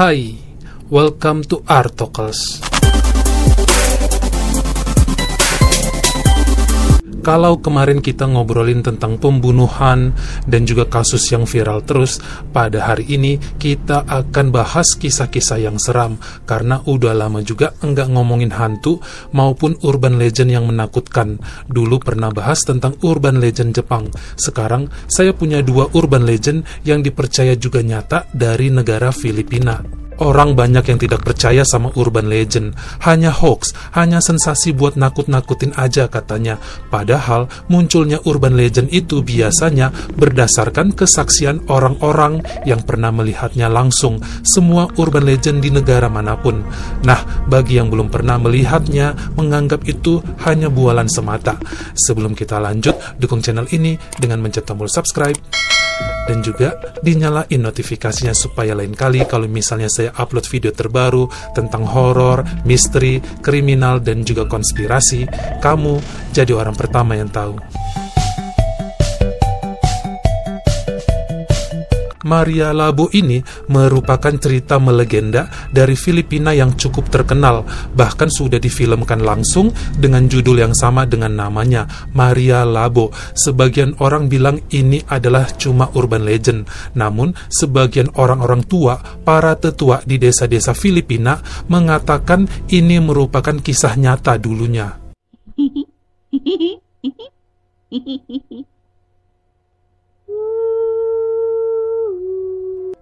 Hai, welcome to Artocles. Kalau kemarin kita ngobrolin tentang pembunuhan dan juga kasus yang viral terus, pada hari ini kita akan bahas kisah-kisah yang seram karena udah lama juga enggak ngomongin hantu maupun urban legend yang menakutkan. Dulu pernah bahas tentang urban legend Jepang. Sekarang saya punya dua urban legend yang dipercaya juga nyata dari negara Filipina. Orang banyak yang tidak percaya sama urban legend. Hanya hoax, hanya sensasi buat nakut-nakutin aja katanya. Padahal munculnya urban legend itu biasanya berdasarkan kesaksian orang-orang yang pernah melihatnya langsung. Semua urban legend di negara mana pun. Nah, bagi yang belum pernah melihatnya, menganggap itu hanya bualan semata. Sebelum kita lanjut, dukung channel ini dengan mencet tombol subscribe dan juga dinyalain notifikasinya supaya lain kali kalau misalnya saya upload video terbaru tentang horor, misteri, kriminal dan juga konspirasi, kamu jadi orang pertama yang tahu. Maria Labo ini merupakan cerita melegenda dari Filipina yang cukup terkenal, bahkan sudah difilmkan langsung dengan judul yang sama dengan namanya, Maria Labo. Sebagian orang bilang ini adalah cuma urban legend, namun sebagian orang-orang tua, para tetua di desa-desa Filipina mengatakan ini merupakan kisah nyata dulunya.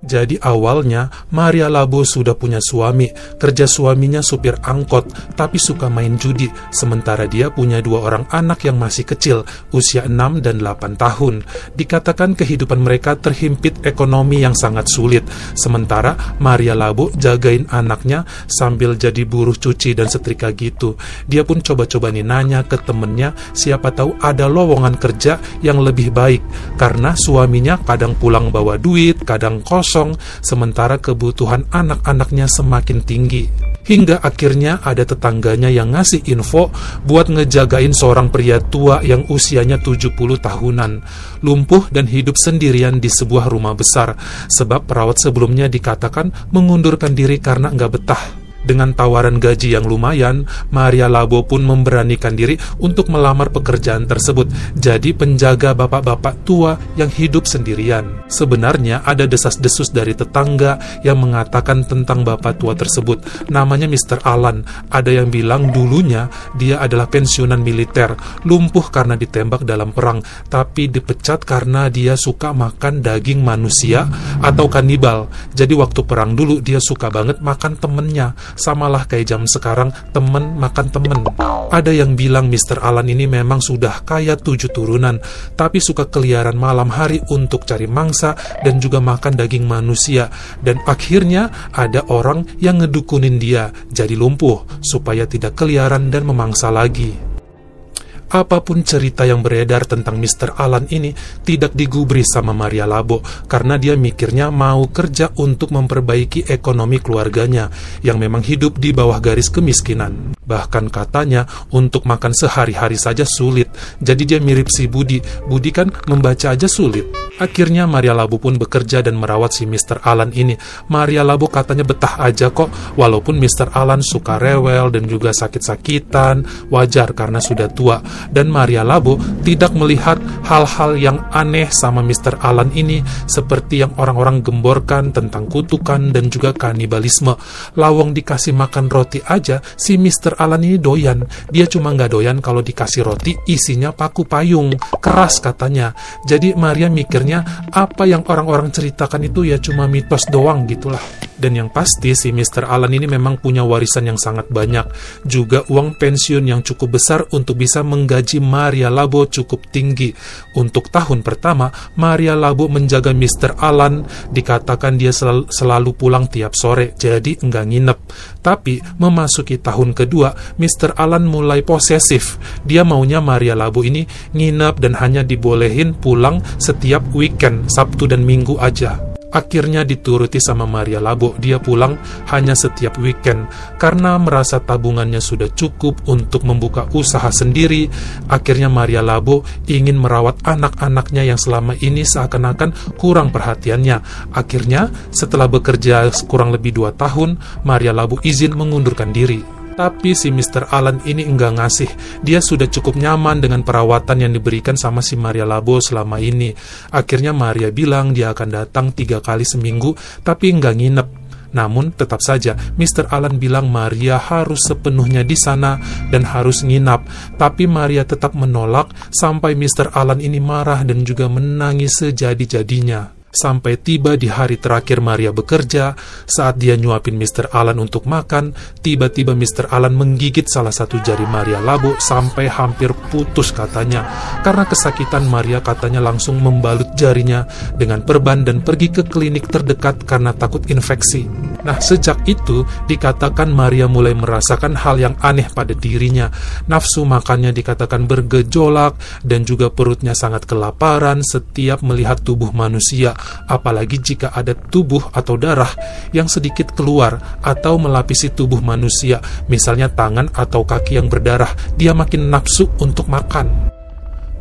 Jadi awalnya Maria Labo sudah punya suami, kerja suaminya supir angkot, tapi suka main judi, sementara dia punya dua orang anak yang masih kecil, usia 6 dan 8 tahun. Dikatakan kehidupan mereka terhimpit ekonomi yang sangat sulit, sementara Maria Labo jagain anaknya sambil jadi buruh cuci dan setrika gitu. Dia pun coba-coba nih nanya ke temennya, siapa tahu ada lowongan kerja yang lebih baik, karena suaminya kadang pulang bawa duit, kadang kosong, kosong, sementara kebutuhan anak-anaknya semakin tinggi. Hingga akhirnya ada tetangganya yang ngasih info buat ngejagain seorang pria tua yang usianya 70 tahunan, lumpuh dan hidup sendirian di sebuah rumah besar, sebab perawat sebelumnya dikatakan mengundurkan diri karena nggak betah dengan tawaran gaji yang lumayan, Maria Labo pun memberanikan diri untuk melamar pekerjaan tersebut jadi penjaga bapak-bapak tua yang hidup sendirian. Sebenarnya ada desas-desus dari tetangga yang mengatakan tentang bapak tua tersebut. Namanya Mr. Alan. Ada yang bilang dulunya dia adalah pensiunan militer, lumpuh karena ditembak dalam perang, tapi dipecat karena dia suka makan daging manusia atau kanibal. Jadi waktu perang dulu dia suka banget makan temennya samalah kayak jam sekarang temen makan temen. Ada yang bilang Mr. Alan ini memang sudah kaya tujuh turunan, tapi suka keliaran malam hari untuk cari mangsa dan juga makan daging manusia. Dan akhirnya ada orang yang ngedukunin dia jadi lumpuh supaya tidak keliaran dan memangsa lagi apa pun cerita yang beredar tentang Mr. Alan ini tidak digubris sama Maria Labo karena dia mikirnya mau kerja untuk memperbaiki ekonomi keluarganya yang memang hidup di bawah garis kemiskinan. Bahkan katanya untuk makan sehari-hari saja sulit. Jadi dia mirip si Budi. Budi kan membaca aja sulit. Akhirnya Maria Labo pun bekerja dan merawat si Mr. Alan ini. Maria Labo katanya betah aja kok walaupun Mr. Alan suka rewel dan juga sakit-sakitan. Wajar karena sudah tua dan Maria Labo tidak melihat hal-hal yang aneh sama Mr. Alan ini seperti yang orang-orang gemborkan tentang kutukan dan juga kanibalisme. Lawang dikasih makan roti aja, si Mr. Alan ini doyan. Dia cuma nggak doyan kalau dikasih roti isinya paku payung, keras katanya. Jadi Maria mikirnya apa yang orang-orang ceritakan itu ya cuma mitos doang gitulah. Dan yang pasti si Mr. Alan ini memang punya warisan yang sangat banyak, juga uang pensiun yang cukup besar untuk bisa menggaji Maria Labo cukup tinggi. Untuk tahun pertama, Maria Labo menjaga Mr. Alan, dikatakan dia sel selalu pulang tiap sore, jadi enggak nginep. Tapi memasuki tahun kedua, Mr. Alan mulai posesif. Dia maunya Maria Labo ini nginep dan hanya dibolehin pulang setiap weekend, Sabtu dan Minggu aja. Akhirnya dituruti sama Maria Labo, dia pulang hanya setiap weekend karena merasa tabungannya sudah cukup untuk membuka usaha sendiri. Akhirnya Maria Labo ingin merawat anak-anaknya yang selama ini seakan-akan kurang perhatiannya. Akhirnya, setelah bekerja kurang lebih dua tahun, Maria Labo izin mengundurkan diri. Tapi si Mr. Alan ini enggak ngasih. Dia sudah cukup nyaman dengan perawatan yang diberikan sama si Maria Labo selama ini. Akhirnya Maria bilang dia akan datang tiga kali seminggu, tapi enggak nginep. Namun tetap saja Mr. Alan bilang Maria harus sepenuhnya di sana dan harus nginap. Tapi Maria tetap menolak sampai Mr. Alan ini marah dan juga menangis sejadi-jadinya. Sampai tiba di hari terakhir Maria bekerja, saat dia nyuapin Mr. Alan untuk makan, tiba-tiba Mr. Alan menggigit salah satu jari Maria Labo sampai hampir putus katanya. Karena kesakitan Maria katanya langsung membalut jarinya dengan perban dan pergi ke klinik terdekat karena takut infeksi. Nah, sejak itu dikatakan Maria mulai merasakan hal yang aneh pada dirinya. Nafsu makannya dikatakan bergejolak dan juga perutnya sangat kelaparan setiap melihat tubuh manusia apalagi jika ada tubuh atau darah yang sedikit keluar atau melapisi tubuh manusia, misalnya tangan atau kaki yang berdarah, dia makin nafsu untuk makan.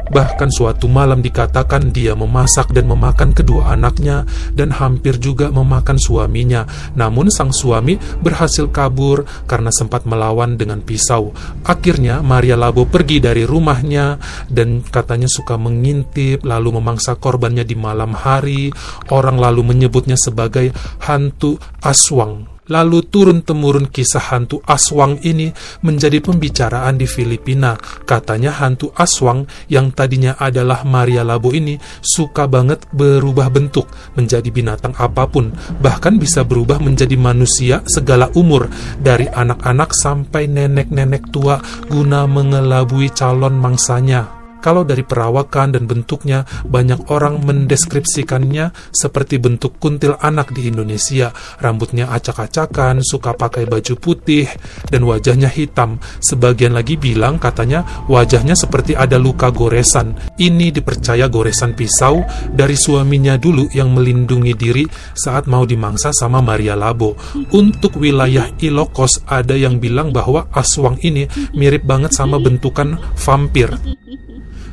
Bahkan suatu malam dikatakan dia memasak dan memakan kedua anaknya dan hampir juga memakan suaminya. Namun sang suami berhasil kabur karena sempat melawan dengan pisau. Akhirnya Maria Labo pergi dari rumahnya dan katanya suka mengintip lalu memangsa korbannya di malam hari. Orang lalu menyebutnya sebagai hantu aswang. Lalu turun-temurun kisah hantu Aswang ini menjadi pembicaraan di Filipina. Katanya hantu Aswang yang tadinya adalah Maria Labo ini suka banget berubah bentuk menjadi binatang apa pun. Bahkan bisa berubah menjadi manusia segala umur dari anak-anak sampai nenek-nenek tua guna mengelabui calon mangsanya. Kalau dari perawakan dan bentuknya, banyak orang mendeskripsikannya seperti bentuk kuntil anak di Indonesia. Rambutnya acak-acakan, suka pakai baju putih, dan wajahnya hitam. Sebagian lagi bilang katanya wajahnya seperti ada luka goresan. Ini dipercaya goresan pisau dari suaminya dulu yang melindungi diri saat mau dimangsa sama Maria Labo. Untuk wilayah Ilokos ada yang bilang bahwa Aswang ini mirip banget sama bentukan vampir.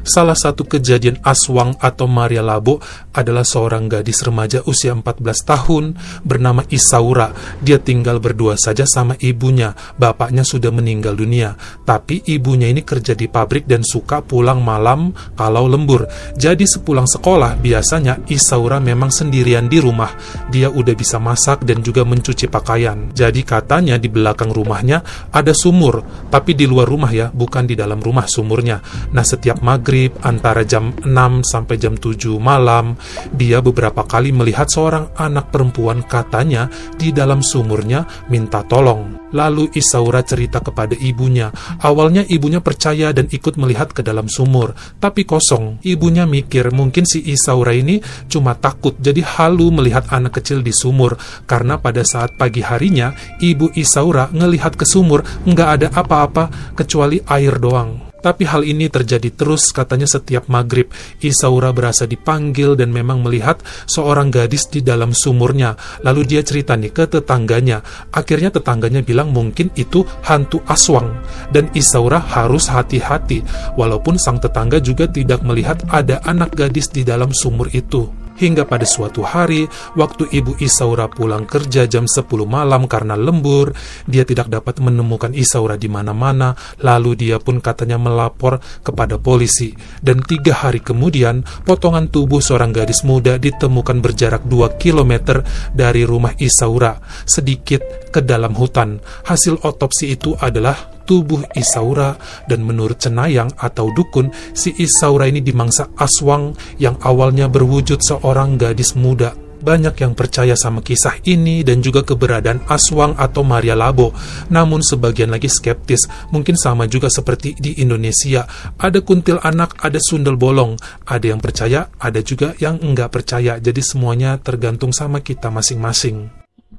Salah satu kejadian Aswang atau Maria Labo adalah seorang gadis remaja usia 14 tahun bernama Isaura. Dia tinggal berdua saja sama ibunya. Bapaknya sudah meninggal dunia. Tapi ibunya ini kerja di pabrik dan suka pulang malam kalau lembur. Jadi sepulang sekolah biasanya Isaura memang sendirian di rumah. Dia udah bisa masak dan juga mencuci pakaian. Jadi katanya di belakang rumahnya ada sumur, tapi di luar rumah ya, bukan di dalam rumah sumurnya. Nah, setiap maghrib maghrib antara jam 6 sampai jam 7 malam, dia beberapa kali melihat seorang anak perempuan katanya di dalam sumurnya minta tolong. Lalu Isaura cerita kepada ibunya. Awalnya ibunya percaya dan ikut melihat ke dalam sumur, tapi kosong. Ibunya mikir mungkin si Isaura ini cuma takut jadi halu melihat anak kecil di sumur karena pada saat pagi harinya ibu Isaura ngelihat ke sumur nggak ada apa-apa kecuali air doang. Tapi hal ini terjadi terus katanya setiap maghrib. Isaura berasa dipanggil dan memang melihat seorang gadis di dalam sumurnya. Lalu dia cerita nih ke tetangganya. Akhirnya tetangganya bilang mungkin itu hantu aswang. Dan Isaura harus hati-hati. Walaupun sang tetangga juga tidak melihat ada anak gadis di dalam sumur itu. Hingga pada suatu hari, waktu ibu Isaura pulang kerja jam 10 malam karena lembur, dia tidak dapat menemukan Isaura di mana-mana, lalu dia pun katanya melapor kepada polisi. Dan tiga hari kemudian, potongan tubuh seorang gadis muda ditemukan berjarak 2 km dari rumah Isaura, sedikit ke dalam hutan. Hasil otopsi itu adalah tubuh Isaura dan menurut cenayang atau dukun, si Isaura ini dimangsa aswang yang awalnya berwujud seorang gadis muda. Banyak yang percaya sama kisah ini dan juga keberadaan Aswang atau Maria Labo. Namun sebagian lagi skeptis, mungkin sama juga seperti di Indonesia. Ada kuntil anak, ada sundel bolong. Ada yang percaya, ada juga yang enggak percaya. Jadi semuanya tergantung sama kita masing-masing.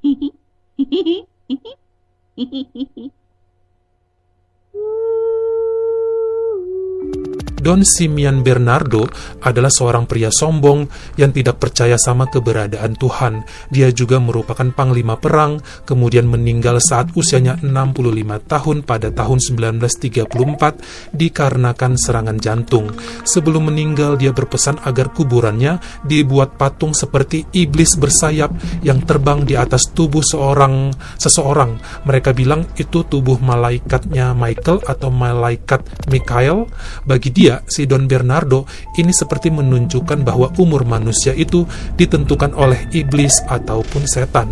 Don Simeon Bernardo adalah seorang pria sombong yang tidak percaya sama keberadaan Tuhan. Dia juga merupakan panglima perang, kemudian meninggal saat usianya 65 tahun pada tahun 1934 dikarenakan serangan jantung. Sebelum meninggal, dia berpesan agar kuburannya dibuat patung seperti iblis bersayap yang terbang di atas tubuh seorang seseorang. Mereka bilang itu tubuh malaikatnya Michael atau malaikat Mikael. Bagi dia, si Don Bernardo ini seperti menunjukkan bahwa umur manusia itu ditentukan oleh iblis ataupun setan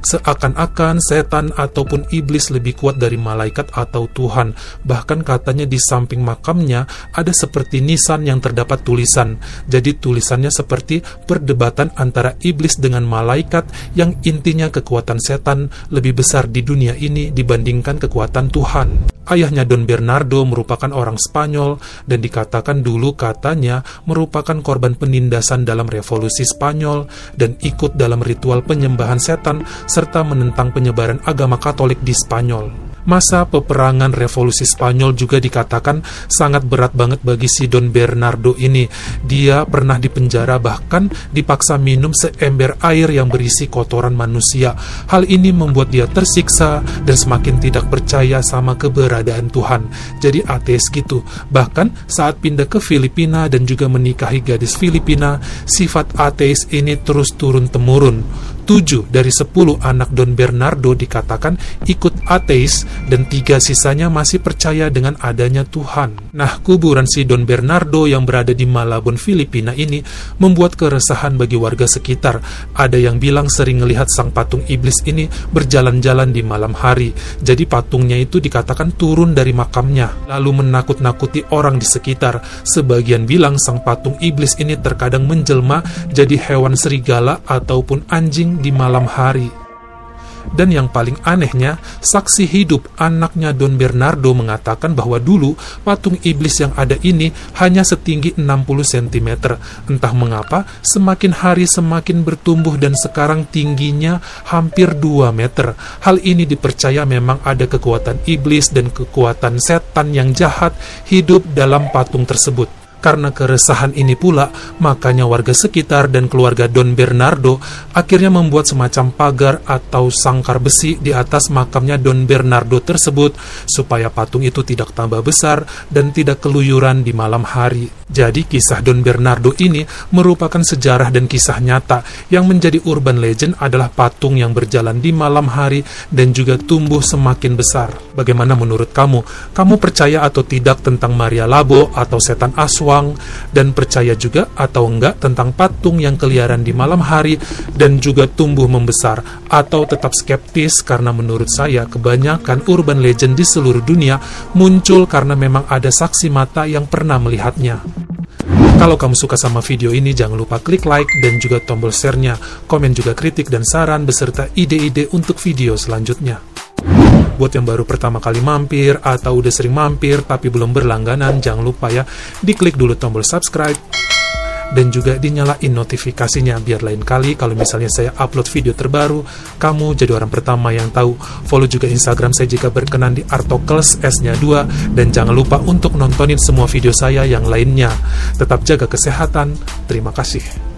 seakan-akan setan ataupun iblis lebih kuat dari malaikat atau Tuhan. Bahkan katanya di samping makamnya ada seperti nisan yang terdapat tulisan. Jadi tulisannya seperti perdebatan antara iblis dengan malaikat yang intinya kekuatan setan lebih besar di dunia ini dibandingkan kekuatan Tuhan. Ayahnya Don Bernardo merupakan orang Spanyol dan dikatakan dulu katanya merupakan korban penindasan dalam revolusi Spanyol dan ikut dalam ritual penyembahan setan serta menentang penyebaran agama Katolik di Spanyol masa peperangan revolusi Spanyol juga dikatakan sangat berat banget bagi si Don Bernardo ini. Dia pernah dipenjara bahkan dipaksa minum seember air yang berisi kotoran manusia. Hal ini membuat dia tersiksa dan semakin tidak percaya sama keberadaan Tuhan. Jadi ateis gitu. Bahkan saat pindah ke Filipina dan juga menikahi gadis Filipina, sifat ateis ini terus turun-temurun. Tujuh dari sepuluh anak Don Bernardo dikatakan ikut ateis dan tiga sisanya masih percaya dengan adanya Tuhan. Nah, kuburan si Don Bernardo yang berada di Malabon, Filipina ini membuat keresahan bagi warga sekitar. Ada yang bilang sering melihat sang patung iblis ini berjalan-jalan di malam hari. Jadi patungnya itu dikatakan turun dari makamnya, lalu menakut-nakuti orang di sekitar. Sebagian bilang sang patung iblis ini terkadang menjelma jadi hewan serigala ataupun anjing di malam hari. Dan yang paling anehnya, saksi hidup anaknya Don Bernardo mengatakan bahwa dulu patung iblis yang ada ini hanya setinggi 60 cm. Entah mengapa, semakin hari semakin bertumbuh dan sekarang tingginya hampir 2 meter. Hal ini dipercaya memang ada kekuatan iblis dan kekuatan setan yang jahat hidup dalam patung tersebut. Karena keresahan ini pula, makanya warga sekitar dan keluarga Don Bernardo akhirnya membuat semacam pagar atau sangkar besi di atas makamnya Don Bernardo tersebut supaya patung itu tidak tambah besar dan tidak keluyuran di malam hari. Jadi kisah Don Bernardo ini merupakan sejarah dan kisah nyata yang menjadi urban legend adalah patung yang berjalan di malam hari dan juga tumbuh semakin besar. Bagaimana menurut kamu? Kamu percaya atau tidak tentang Maria Labo atau setan aswa dan percaya juga atau enggak tentang patung yang keliaran di malam hari dan juga tumbuh membesar atau tetap skeptis karena menurut saya kebanyakan urban legend di seluruh dunia muncul karena memang ada saksi mata yang pernah melihatnya. Kalau kamu suka sama video ini, jangan lupa klik like dan juga tombol share-nya, komen juga kritik dan saran beserta ide-ide untuk video selanjutnya. Buat yang baru pertama kali mampir atau udah sering mampir tapi belum berlangganan, jangan lupa ya diklik dulu tombol subscribe dan juga dinyalain notifikasinya biar lain kali kalau misalnya saya upload video terbaru kamu jadi orang pertama yang tahu. Follow juga instagram saya jika berkenan di artokels S nya 2 dan jangan lupa untuk nontonin semua video saya yang lainnya. Tetap jaga kesehatan. Terima kasih